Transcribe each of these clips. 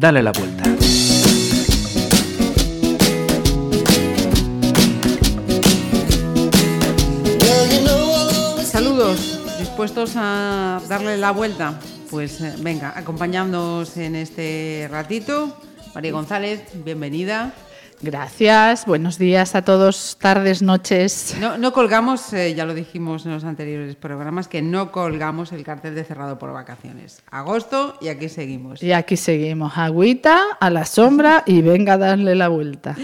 Dale la vuelta. Saludos, dispuestos a darle la vuelta. Pues eh, venga, acompañándonos en este ratito. María González, bienvenida. Gracias, buenos días a todos, tardes, noches. No, colgamos, eh, ya lo dijimos en los anteriores programas, que no colgamos el cartel de cerrado por vacaciones. Agosto y aquí seguimos. Y aquí seguimos, agüita a la sombra y venga a darle la vuelta.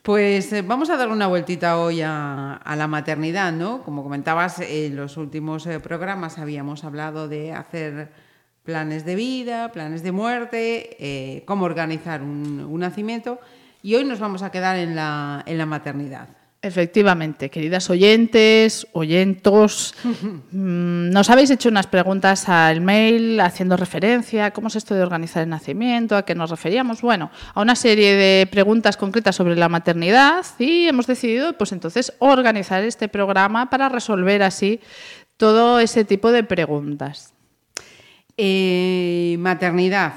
Pues eh, vamos a dar una vueltita hoy a, la maternidad, ¿no? Como comentabas, en los últimos eh, programas habíamos hablado de hacer planes de vida, planes de muerte, cómo organizar un nacimiento. Y hoy nos vamos a quedar en la, en la maternidad. Efectivamente, queridas oyentes, oyentos, mm, nos habéis hecho unas preguntas al mail haciendo referencia a cómo es esto de organizar el nacimiento, a qué nos referíamos, bueno, a una serie de preguntas concretas sobre la maternidad y hemos decidido pues entonces organizar este programa para resolver así todo ese tipo de preguntas. Eh, maternidad.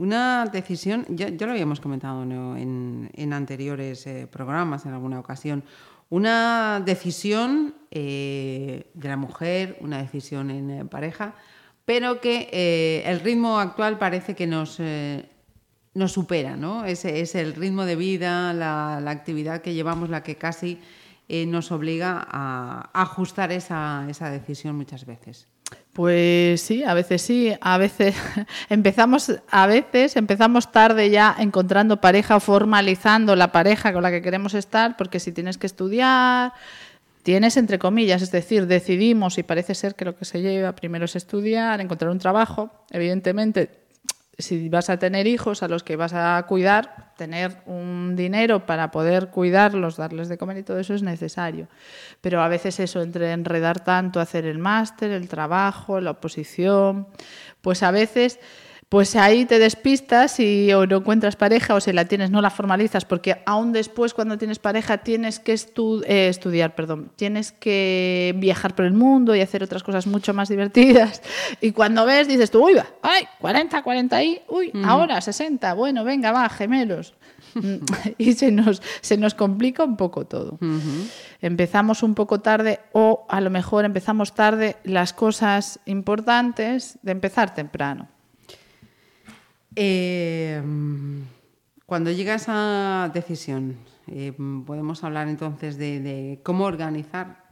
Una decisión, ya, lo habíamos comentado en, anteriores eh, programas, en alguna ocasión, una decisión eh, de la mujer, una decisión en eh, pareja, pero que el ritmo actual parece que nos, nos supera, ¿no? Es, es, el ritmo de vida, la, actividad que llevamos la que casi nos obliga a ajustar esa, esa decisión muchas veces. Pues sí, a veces sí, a veces empezamos, a veces empezamos tarde ya encontrando pareja formalizando la pareja con la que queremos estar, porque si tienes que estudiar, tienes entre comillas, es decir, decidimos y parece ser que lo que se lleva primero es estudiar, encontrar un trabajo, evidentemente si vas a tener hijos a los que vas a cuidar, tener un dinero para poder cuidarlos, darles de comer y todo eso es necesario. Pero a veces eso, entre enredar tanto, hacer el máster, el trabajo, la oposición, pues a veces pues ahí te despistas y o no encuentras pareja o si la tienes no la formalizas porque aún después cuando tienes pareja tienes que eh, estudiar, perdón, tienes que viajar por el mundo y hacer otras cosas mucho más divertidas y cuando ves dices tú, uy, va, ay, 40, 40 y, uy, ahora 60, bueno, venga, va, gemelos. y se nos, se nos complica un poco todo. Empezamos un poco tarde o a lo mejor empezamos tarde las cosas importantes de empezar temprano. Eh, cuando llega esa decisión, eh, podemos hablar entonces de, cómo organizar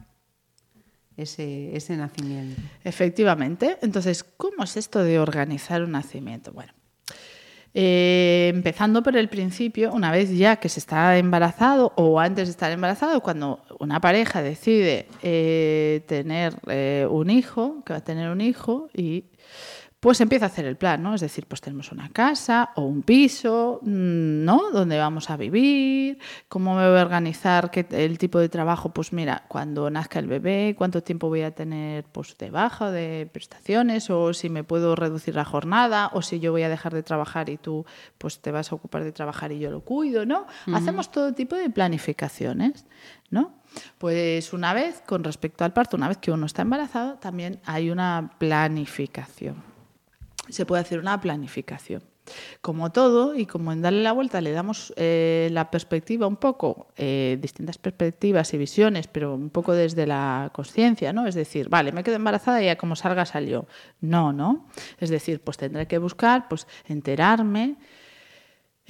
ese, nacimiento. Efectivamente. Entonces, ¿cómo es esto de organizar un nacimiento? Bueno, eh, empezando por el principio, una vez ya que se está embarazado o antes de estar embarazado, cuando una pareja decide tener un hijo, que va a tener un hijo y pues empieza a hacer el plan, ¿no? Es decir, pues tenemos una casa o un piso, mm, ¿no? Donde vamos a vivir, cómo me voy a organizar, qué, el tipo de trabajo, pues mira, cuando nazca el bebé, cuánto tiempo voy a tener pues de baja o de prestaciones, o si me puedo reducir la jornada, o si yo voy a dejar de trabajar y tú pues te vas a ocupar de trabajar y yo lo cuido, ¿no? Hacemos todo tipo de planificaciones, ¿no? Pues una vez, con respecto al parto, una vez que uno está embarazado, también hay una planificación se puede hacer una planificación. Como todo, y como en darle la vuelta le damos eh, la perspectiva un poco, eh, distintas perspectivas y visiones, pero un poco desde la conciencia, ¿no? Es decir, vale, me quedo embarazada y ya como salga salió. No, ¿no? Es decir, pues tendré que buscar, pues enterarme,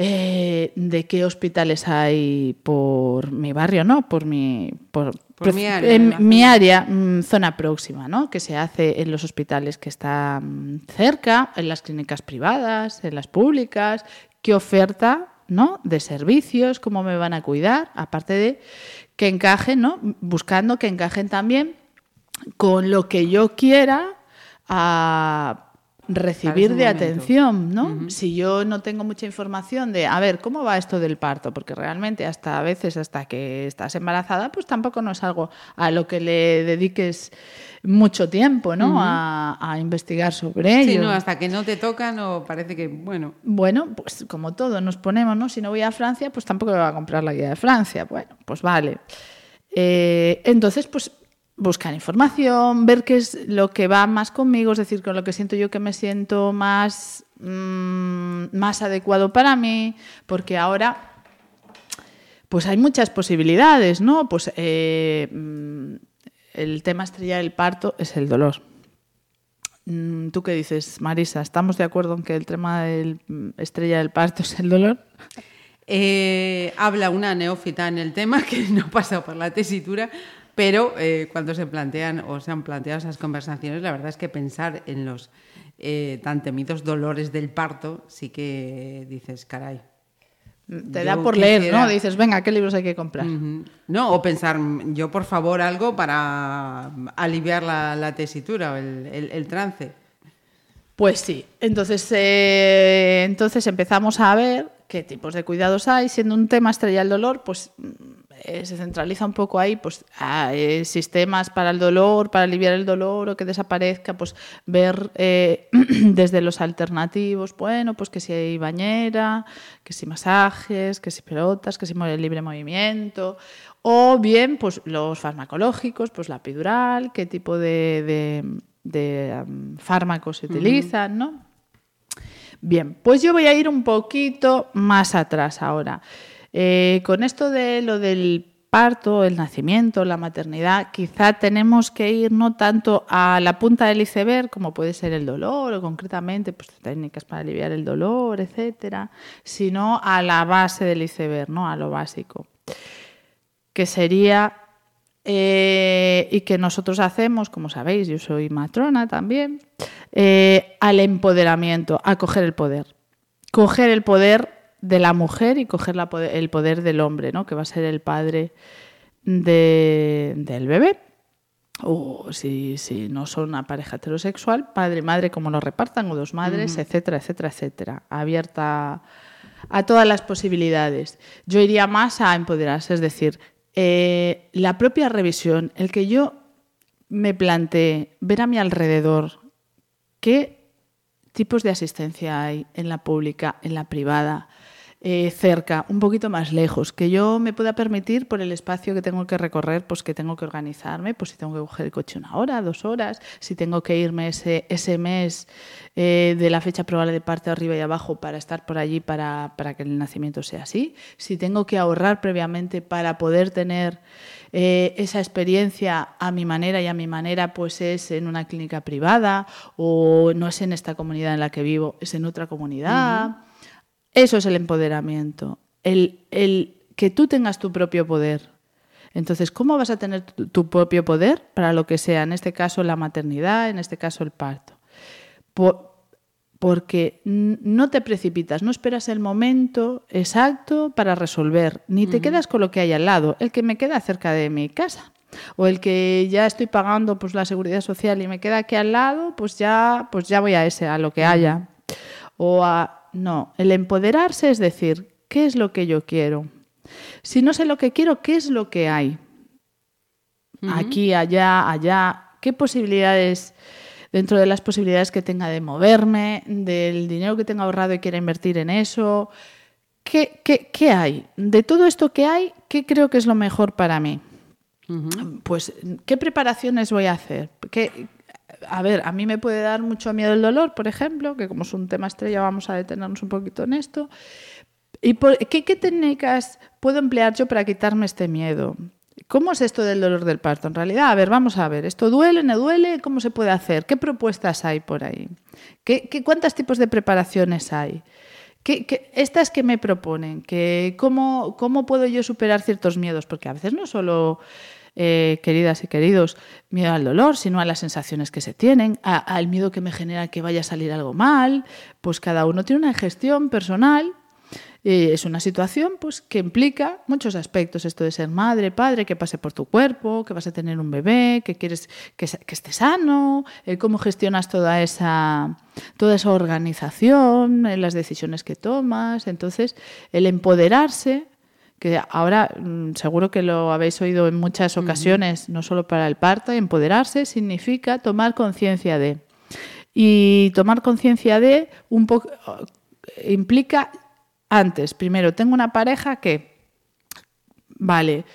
eh, de qué hospitales hay por mi barrio, ¿no? Por mi, por, mi área, en mi área mm, zona próxima, ¿no? Que se hace en los hospitales que están cerca, en las clínicas privadas, en las públicas, qué oferta, ¿no? De servicios, cómo me van a cuidar, aparte de que encajen, ¿no? Buscando que encajen también con lo que yo quiera a recibir de atención, ¿no? Si yo no tengo mucha información de, a ver, ¿cómo va esto del parto? Porque realmente hasta a veces, hasta que estás embarazada, pues tampoco no es algo a lo que le dediques mucho tiempo, ¿no? a, investigar sobre ello. Sí, no, hasta que no te toca, no parece que, bueno. Bueno, pues como todo, nos ponemos, ¿no? Si no voy a Francia, pues tampoco voy a comprar la guía de Francia. Bueno, pues vale. Eh, entonces, pues buscar información, ver qué es lo que va más conmigo, es decir, con lo que siento yo que me siento más, mm, más adecuado para mí, porque ahora pues hay muchas posibilidades, ¿no? Pues eh, mm, el tema estrella del parto es el dolor. Mm, ¿Tú qué dices, Marisa? ¿Estamos de acuerdo en que el tema del estrella del parto es el dolor? Eh, habla una neófita en el tema que no pasa por la tesitura, pero eh, cuando se plantean o se han planteado esas conversaciones, la verdad es que pensar en los tan temidos dolores del parto, sí que dices, caray, te da por leer, ¿no? Dices, venga, ¿qué libros hay que comprar? No, o pensar, yo por favor algo para aliviar la, tesitura o el, trance. Pues sí, entonces, eh, entonces empezamos a ver qué tipos de cuidados hay, siendo un tema estrella el dolor, pues eh, se centraliza un poco ahí, pues eh, sistemas para el dolor, para aliviar el dolor o que desaparezca, pues ver eh, desde los alternativos, bueno, pues que si hay bañera, que si masajes, que si pelotas, que si libre movimiento, o bien pues los farmacológicos, pues la epidural, qué tipo de, fármacos se utilizan, ¿no? Bien, pues yo voy a ir un poquito más atrás ahora. Eh, con esto de lo del parto, el nacimiento, la maternidad, quizá tenemos que ir no tanto a la punta del iceberg, como puede ser el dolor, o concretamente pues, técnicas para aliviar el dolor, etcétera, sino a la base del iceberg, ¿no? a lo básico, que sería eh, y que nosotros hacemos, como sabéis, yo soy matrona también, eh, al empoderamiento, a coger el poder. Coger el poder de la mujer y coger el poder del hombre, ¿no? que va a ser el padre del bebé. O si, si, no son una pareja heterosexual, padre y madre, como lo repartan, o dos madres, etcétera, etcétera, etcétera. Abierta a todas las posibilidades. Yo iría más a empoderarse, es decir, eh, la propia revisión, el que yo me plantee ver a mi alrededor qué tipos de asistencia hay en la pública, en la privada, eh, cerca, un poquito más lejos, que yo me pueda permitir por el espacio que tengo que recorrer, pues que tengo que organizarme, pues si tengo que coger el coche una hora, dos horas, si tengo que irme ese, ese mes eh, de la fecha probable de parte arriba y abajo para estar por allí para, para, que el nacimiento sea así, si tengo que ahorrar previamente para poder tener eh, esa experiencia a mi manera y a mi manera pues es en una clínica privada o no es en esta comunidad en la que vivo, es en otra comunidad. Eso es el empoderamiento, el, que tú tengas tu propio poder. Entonces, ¿cómo vas a tener tu, propio poder para lo que sea? En este caso, la maternidad, en este caso, el parto. porque no te precipitas, no esperas el momento exacto para resolver, ni te quedas con lo que hay al lado, el que me queda cerca de mi casa. O el que ya estoy pagando pues, la seguridad social y me queda aquí al lado, pues ya, pues ya voy a ese, a lo que haya. O a, no, el empoderarse es decir, ¿qué es lo que yo quiero? Si no sé lo que quiero, ¿qué es lo que hay? Aquí, allá, allá. ¿Qué posibilidades, dentro de las posibilidades que tenga de moverme, del dinero que tenga ahorrado y quiera invertir en eso? ¿Qué, qué, hay? De todo esto que hay, ¿qué creo que es lo mejor para mí? Pues, ¿qué preparaciones voy a hacer? ¿Qué, a ver, a mí me puede dar mucho miedo el dolor, por ejemplo, que como es un tema estrella vamos a detenernos un poquito en esto. ¿Y qué, técnicas puedo emplear yo para quitarme este miedo? ¿Cómo es esto del dolor del parto? En realidad, a ver, vamos a ver, ¿esto duele, no duele? ¿Cómo se puede hacer? ¿Qué propuestas hay por ahí? ¿Qué, cuántos tipos de preparaciones hay? ¿Qué, estas que me proponen? cómo, ¿Cómo puedo yo superar ciertos miedos? Porque a veces no solo eh, queridas y queridos, miedo al dolor, sino a las sensaciones que se tienen, al miedo que me genera que vaya a salir algo mal. Pues cada uno tiene una gestión personal es una situación pues, que implica muchos aspectos, esto de ser madre, padre, que pase por tu cuerpo, que vas a tener un bebé, que quieres que, esté sano, cómo gestionas toda esa, toda esa organización, las decisiones que tomas. Entonces, el empoderarse que ahora mm, seguro que lo habéis oído en muchas ocasiones, no solo para el parto, empoderarse significa tomar conciencia de. Y tomar conciencia de un poco implica antes, primero, tengo una pareja que, vale,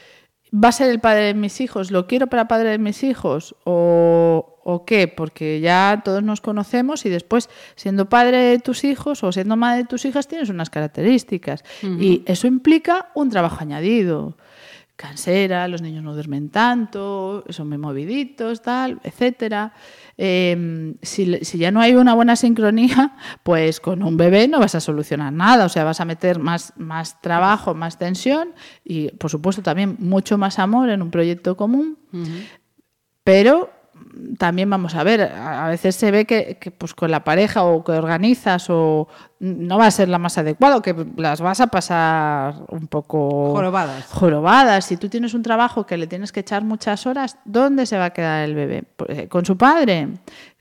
¿Va a ser el padre de mis hijos? ¿Lo quiero para padre de mis hijos? ¿O, o qué? Porque ya todos nos conocemos y después, siendo padre de tus hijos o siendo madre de tus hijas, tienes unas características. Y eso implica un trabajo añadido cansera, los niños no duermen tanto, son muy moviditos, tal, etcétera. Em, si, ya no hay una buena sincronía, pues con un bebé no vas a solucionar nada, o sea, vas a meter más, más trabajo, más tensión y, por supuesto, también mucho más amor en un proyecto común, pero también vamos a ver, a veces se ve que, pues con la pareja o que organizas o no va a ser la más adecuada, que las vas a pasar un poco jorobadas. Jorobadas. Si tú tienes un trabajo que le tienes que echar muchas horas, ¿dónde se va a quedar el bebé? Pues, eh, ¿Con su padre?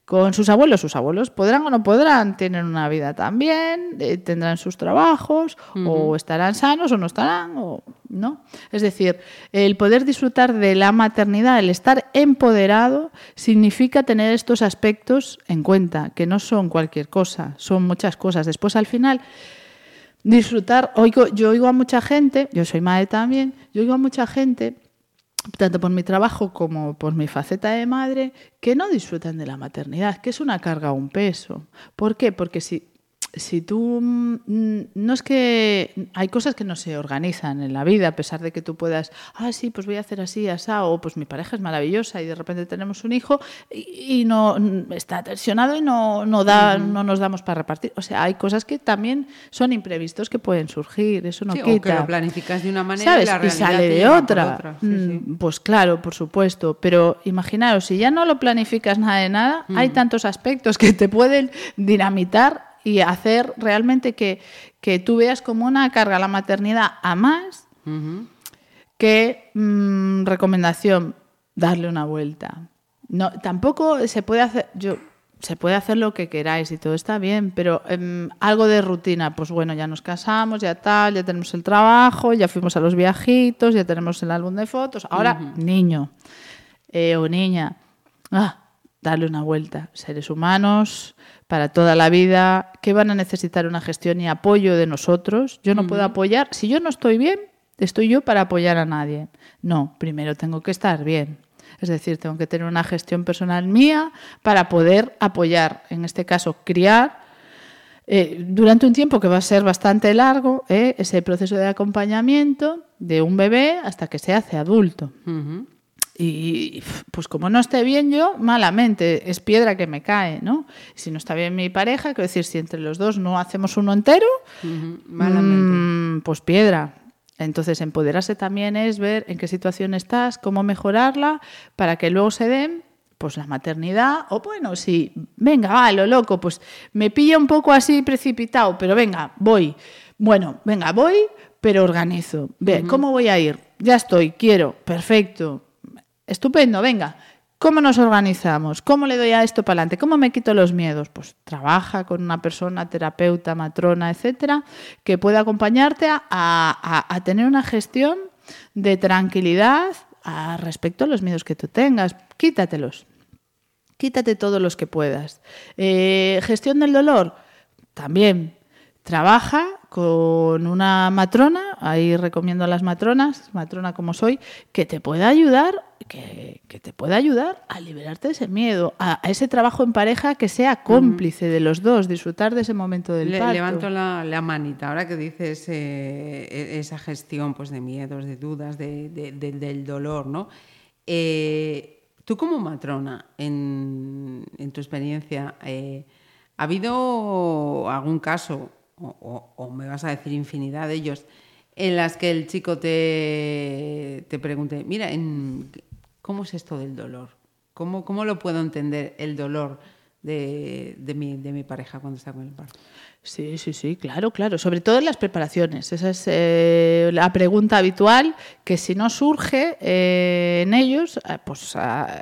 Con sus abuelos. Sus abuelos podrán o no podrán, tienen una vida también, eh, tendrán sus trabajos, o estarán sanos o no estarán, o no. Es decir, el poder disfrutar de la maternidad, el estar empoderado, significa tener estos aspectos en cuenta, que no son cualquier cosa, son muchas cosas. Después, al final, disfrutar, oigo, yo oigo a mucha gente, yo soy madre también, yo oigo a mucha gente tanto por mi trabajo como por mi faceta de madre, que no disfrutan de la maternidad, que es una carga o un peso. ¿Por qué? Porque si si tú mm, no es que hay cosas que no se organizan en la vida a pesar de que tú puedas ah sí pues voy a hacer así asá o pues mi pareja es maravillosa y de repente tenemos un hijo y, no está tensionado y no no da no nos damos para repartir. O sea hay cosas que también son imprevistos que pueden surgir eso no quita o que lo planificas de una manera y, la sale de otra, mm, pues claro por supuesto pero imaginaos si ya no lo planificas nada de nada hay tantos aspectos que te pueden dinamitar y hacer realmente que, tú veas como una carga la maternidad a más que mm, recomendación, darle una vuelta. No, tampoco se puede hacer, yo, se puede hacer lo que queráis y todo está bien, pero em, algo de rutina, pues bueno, ya nos casamos, ya tal, ya tenemos el trabajo, ya fuimos a los viajitos, ya tenemos el álbum de fotos, ahora niño eh, o niña, ah, darle una vuelta. Seres humanos, para toda la vida, que van a necesitar una gestión y apoyo de nosotros. Yo no puedo apoyar, si yo no estoy bien, estoy yo para apoyar a nadie. No, primero tengo que estar bien. Es decir, tengo que tener una gestión personal mía para poder apoyar, en este caso, criar. Eh, durante un tiempo que va a ser bastante largo, eh, ese proceso de acompañamiento de un bebé hasta que se hace adulto. Y pues como no esté bien yo, malamente, es piedra que me cae, ¿no? Si no está bien mi pareja, quiero decir, si entre los dos no hacemos uno entero, mm, pues piedra. Entonces, empoderarse también es ver en qué situación estás, cómo mejorarla, para que luego se den pues la maternidad, o bueno, si, venga, va, lo loco, pues me pilla un poco así precipitado, pero venga, voy. Bueno, venga, voy, pero organizo. Ve, ¿cómo voy a ir? Ya estoy, quiero, perfecto Estupendo, venga. ¿Cómo nos organizamos? ¿Cómo le doy a esto para adelante? ¿Cómo me quito los miedos? Pues trabaja con una persona, terapeuta, matrona, etcétera, que pueda acompañarte a, tener una gestión de tranquilidad respecto a los miedos que tú tengas. Quítatelos. Quítate todos los que puedas. Eh, gestión del dolor, también. Trabaja con una matrona, ahí recomiendo a las matronas, matrona como soy, que te pueda ayudar, que, te pueda ayudar a liberarte de ese miedo, a, ese trabajo en pareja que sea cómplice de los dos, disfrutar de ese momento del Le, Levanto la, manita, ahora que dices eh, e, esa gestión pues, de miedos, de dudas, de, del dolor, ¿no? Eh, tú como matrona, en, tu experiencia, eh, ¿ha habido algún caso o, me vas a decir infinidad de ellos, en las que el chico te, te pregunte, mira, en, ¿cómo es esto del dolor? ¿Cómo, ¿Cómo lo puedo entender el dolor de, de, mi, de mi pareja cuando está con el parto? Sí, sí, sí, claro, claro. Sobre todo en las preparaciones. Esa es eh, la pregunta habitual que si no surge eh, en ellos, eh, pues ah,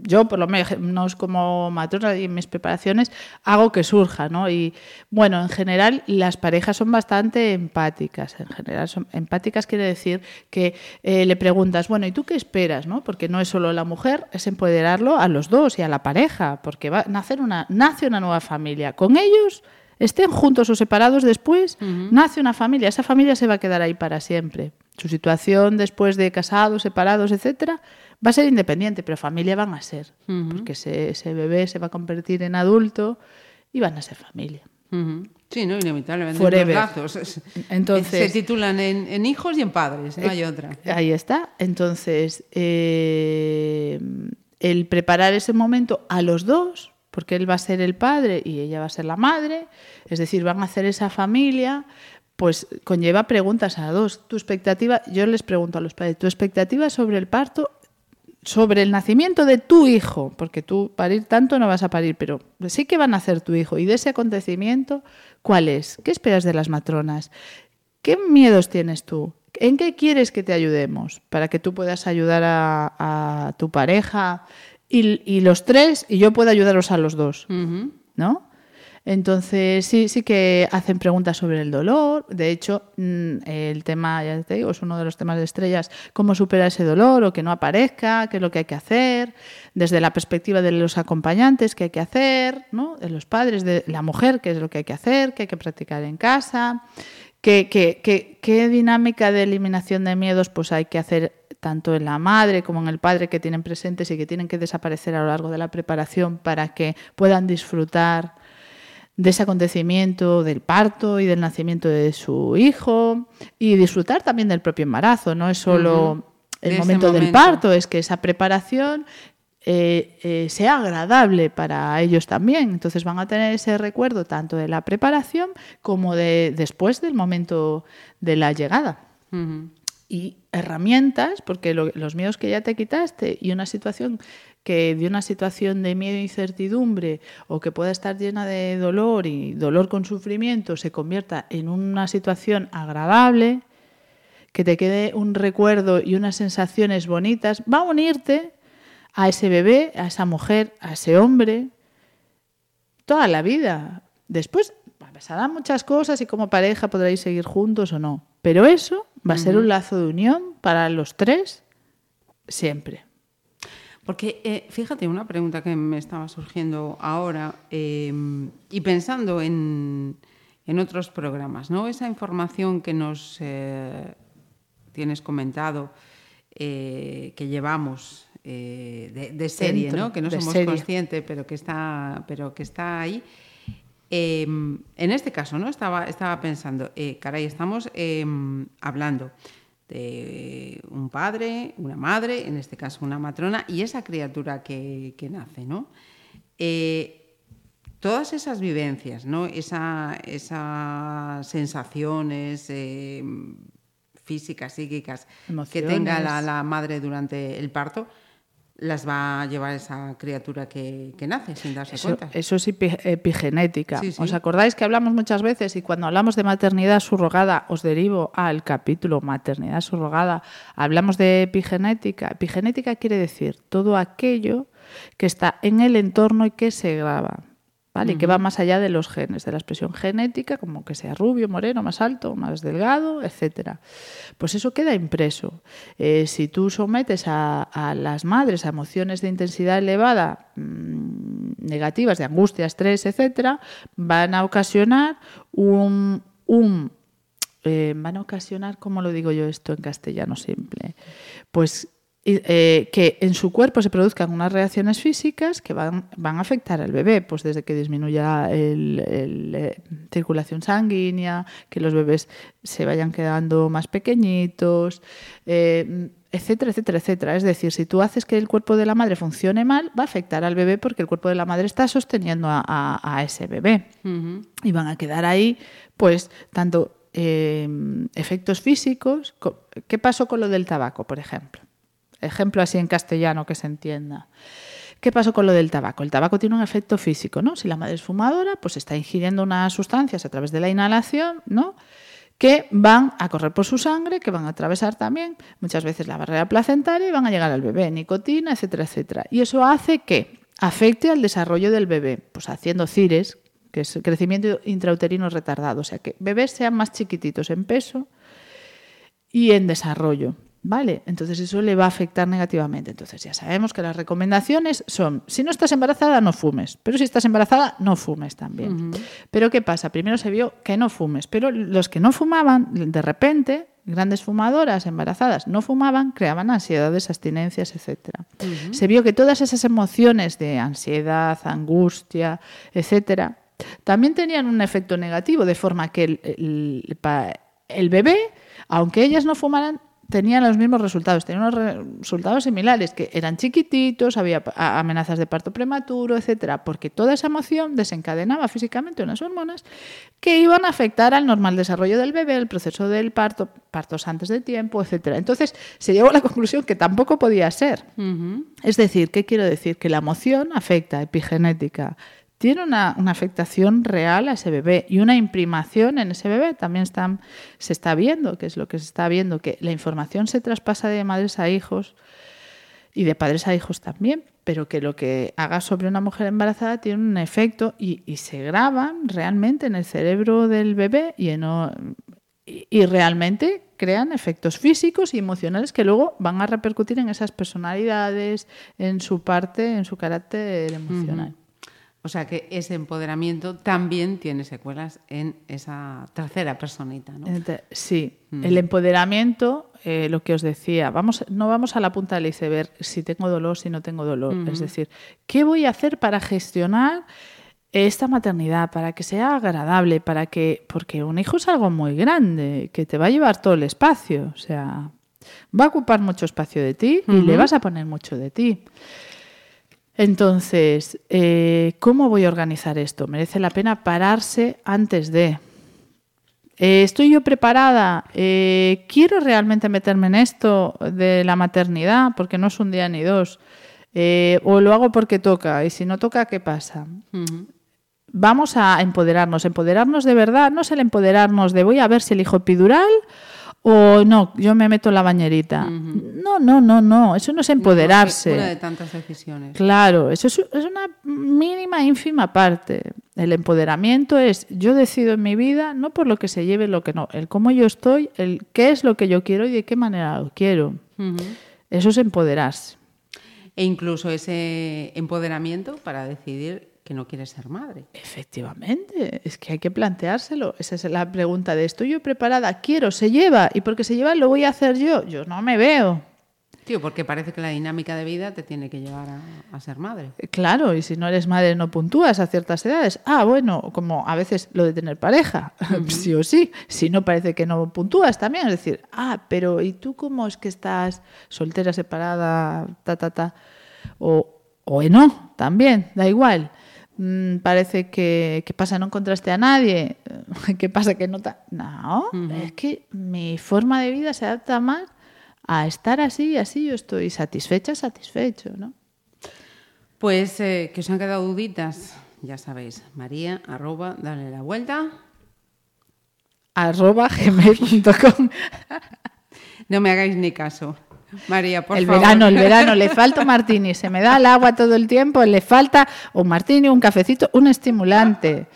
yo por lo menos como matrona y en mis preparaciones hago que surja, ¿no? Y bueno, en general las parejas son bastante empáticas. En general son empáticas quiere decir que le preguntas, bueno, ¿y tú qué esperas, no? Porque no es solo la mujer, es empoderarlo a los dos y a la pareja, porque va a nacer una nace una nueva familia con ellos estén juntos o separados después, nace una familia, esa familia se va a quedar ahí para siempre. Su situación después de casados, separados, etcétera, va a ser independiente, pero familia van a ser, porque ese, ese bebé se va a convertir en adulto y van a ser familia. Sí, ¿no? Inevitablemente. Los lazos. Entonces- Se titulan en, en hijos y en padres, no hay otra. Ahí está. Entonces, eh, el preparar ese momento a los dos, porque él va a ser el padre y ella va a ser la madre, es decir, van a hacer esa familia, pues conlleva preguntas a dos. Tu expectativa, yo les pregunto a los padres, tu expectativa sobre el parto, sobre el nacimiento de tu hijo, porque tú parir tanto no vas a parir, pero sí que van a hacer tu hijo. Y de ese acontecimiento, ¿cuál es? ¿Qué esperas de las matronas? ¿Qué miedos tienes tú? ¿En qué quieres que te ayudemos? Para que tú puedas ayudar a, a tu pareja y, y los tres, y yo pueda ayudaros a los dos. ¿no? Entonces, sí, sí que hacen preguntas sobre el dolor. De hecho, mm, el tema, ya te digo, es uno de los temas de estrellas, cómo superar ese dolor o que no aparezca, qué es lo que hay que hacer, desde la perspectiva de los acompañantes, qué hay que hacer, ¿no? De los padres, de la mujer, qué es lo que hay que hacer, qué hay que practicar en casa, qué, qué- qué- qué dinámica de eliminación de miedos pues hay que hacer tanto en la madre como en el padre que tienen presentes y que tienen que desaparecer a lo largo de la preparación para que puedan disfrutar de ese acontecimiento del parto y del nacimiento de su hijo y disfrutar también del propio embarazo. No es solo el momento del parto, es que esa preparación eh, eh, sea agradable para ellos también. Entonces van a tener ese recuerdo tanto de la preparación como de después del momento de la llegada. Y herramientas, porque lo- los miedos que ya te quitaste y una situación que de una situación de miedo e incertidumbre o que pueda estar llena de dolor y dolor con sufrimiento se convierta en una situación agradable, que te quede un recuerdo y unas sensaciones bonitas, va a unirte a ese bebé, a esa mujer, a ese hombre, toda la vida. Después pasarán muchas cosas y como pareja podréis seguir juntos o no. Pero eso va a ser un lazo de unión para los tres siempre. Porque, eh, fíjate, una pregunta que me estaba surgiendo ahora eh, y pensando en, en otros programas, ¿no? Esa información que nos eh, tienes comentado, que llevamos de, de serie, ¿no? Que no somos conscientes, pero que está, pero que está ahí. Eh, en este caso, ¿no? Estaba, estaba pensando, eh, caray, estamos eh, hablando de un padre, una madre, en este caso una matrona, y esa criatura que, que nace, ¿no? Eh, todas esas vivencias, ¿no? Esa- esas sensaciones eh, físicas, psíquicas que tenga la, la madre durante el parto, las va a llevar esa criatura que, que nace sin darse Eso, cuenta. eso es epi- epigenética. Sí, sí. ¿Os acordáis que hablamos muchas veces y cuando hablamos de maternidad subrogada, os derivo al capítulo maternidad subrogada, hablamos de epigenética? Epigenética quiere decir todo aquello que está en el entorno y que se graba. ¿Vale? Y que va más allá de los genes, de la expresión genética, como que sea rubio, moreno, más alto, más delgado, etcétera. Pues eso queda impreso. Eh, si tú sometes a, a las madres a emociones de intensidad elevada, mm, negativas, de angustia, estrés, etcétera, van a ocasionar un, un eh, van a ocasionar, ¿cómo lo digo yo esto en castellano simple? Pues eh, que en su cuerpo se produzcan unas reacciones físicas que van, van a afectar al bebé, pues desde que disminuya el, eh, circulación sanguínea, que los bebés se vayan quedando más pequeñitos, eh, etcétera, etcétera, etcétera. Es decir, si tú haces que el cuerpo de la madre funcione mal, va a afectar al bebé porque el cuerpo de la madre está sosteniendo a, a- a ese bebé y van a quedar ahí, pues, tanto eh, efectos físicos. co- ¿Qué pasó con lo del tabaco, por ejemplo? Ejemplo así en castellano que se entienda. ¿Qué pasó con lo del tabaco? El tabaco tiene un efecto físico, ¿no? Si la madre es fumadora, pues está ingiriendo unas sustancias a través de la inhalación, ¿no? Que van a correr por su sangre, que van a atravesar también muchas veces la barrera placentaria y van a llegar al bebé, nicotina, etcétera, etcétera. Y eso hace que afecte al desarrollo del bebé, pues haciendo cires, que es crecimiento intrauterino retardado, o sea, que bebés sean más chiquititos en peso y en desarrollo. ¿Vale? Entonces eso le va a afectar negativamente. Entonces ya sabemos que las recomendaciones son, si no estás embarazada, no fumes, pero si estás embarazada, no fumes también. Pero ¿qué pasa? Primero se vio que no fumes, pero los que no fumaban, de repente, grandes fumadoras embarazadas no fumaban, creaban ansiedades, abstinencias, etc. Se vio que todas esas emociones de ansiedad, angustia, etcétera, también tenían un efecto negativo, de forma que el, el- pa- el bebé, aunque ellas no fumaran, tenían los mismos resultados, tenían unos re- resultados similares, que eran chiquititos, había amenazas de parto prematuro, etcétera, porque toda esa emoción desencadenaba físicamente unas hormonas que iban a afectar al normal desarrollo del bebé, el proceso del parto, partos antes de tiempo, etcétera. Entonces, se llegó a la conclusión que tampoco podía ser. Es decir, ¿qué quiero decir? Que la emoción afecta, epigenética. Tiene una, una afectación real a ese bebé y una imprimación en ese bebé. También están, se está viendo, que es lo que se está viendo, que la información se traspasa de madres a hijos y de padres a hijos también, pero que lo que haga sobre una mujer embarazada tiene un efecto y, y se graba realmente en el cerebro del bebé y, en, y, y realmente crean efectos físicos y emocionales que luego van a repercutir en esas personalidades, en su parte, en su carácter emocional. O sea que ese empoderamiento también tiene secuelas en esa tercera personita, ¿no? Sí, el empoderamiento, eh, lo que os decía, vamos, no vamos a la punta del iceberg si tengo dolor, si no tengo dolor. Es decir, ¿qué voy a hacer para gestionar esta maternidad, para que sea agradable, para que, porque un hijo es algo muy grande, que te va a llevar todo el espacio, o sea, va a ocupar mucho espacio de ti y le vas a poner mucho de ti. Entonces, eh, ¿cómo voy a organizar esto? Merece la pena pararse antes de. Eh, ¿Estoy yo preparada? Eh, ¿Quiero realmente meterme en esto de la maternidad? Porque no es un día ni dos. ¿O lo hago porque toca? Y si no toca, ¿qué pasa? Vamos a empoderarnos. Empoderarnos de verdad no es el empoderarnos de voy a ver si elijo epidural o no, yo me meto en la bañerita. No, no, no, no. Eso no es empoderarse. Una de tantas decisiones. Claro, eso es, es una mínima, ínfima parte. El empoderamiento es yo decido en mi vida, no por lo que se lleve, lo que no, el cómo yo estoy, el qué es lo que yo quiero y de qué manera lo quiero. Eso es empoderarse. E incluso ese empoderamiento para decidir que no quieres ser madre. Efectivamente, es que hay que planteárselo. Esa es la pregunta de ¿estoy yo preparada? Quiero, se lleva, y porque se lleva lo voy a hacer yo. Yo no me veo. Tío, porque parece que la dinámica de vida te tiene que llevar a, a ser madre. Claro, y si no eres madre no puntúas a ciertas edades. Ah, bueno, como a veces lo de tener pareja, sí o sí. Si no parece que no puntúas también. Es decir, ah, pero ¿y tú cómo es que estás soltera, separada, ta, ta, ta? O, o no, también, da igual. Mm, parece que, que pasa, no encontraste a nadie. ¿Qué pasa que no ta- No, es que mi forma de vida se adapta más a estar así y así yo estoy satisfecha, satisfecho, ¿no? Pues eh, que os han quedado duditas, ya sabéis, María, arroba, dale la vuelta. arroba gmail.com. No me hagáis ni caso. María, por el favor. verano, el verano, le falta un martini, se me da el agua todo el tiempo, le falta un martini, un cafecito, un estimulante.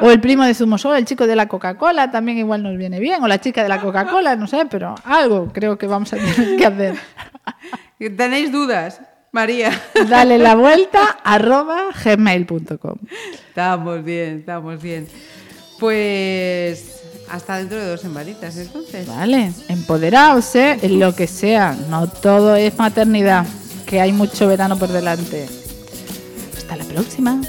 O el primo de Zumosol, el chico de la Coca-Cola, también igual nos viene bien, o la chica de la Coca-Cola, no sé, pero algo creo que vamos a tener que hacer. ¿Tenéis dudas? María. Dale la vuelta, arroba gmail.com. Estamos bien, estamos bien. Pues hasta dentro de dos semanitas, entonces. Vale, empoderaos, ¿eh? En lo que sea. No todo es maternidad, que hay mucho verano por delante. Hasta la próxima.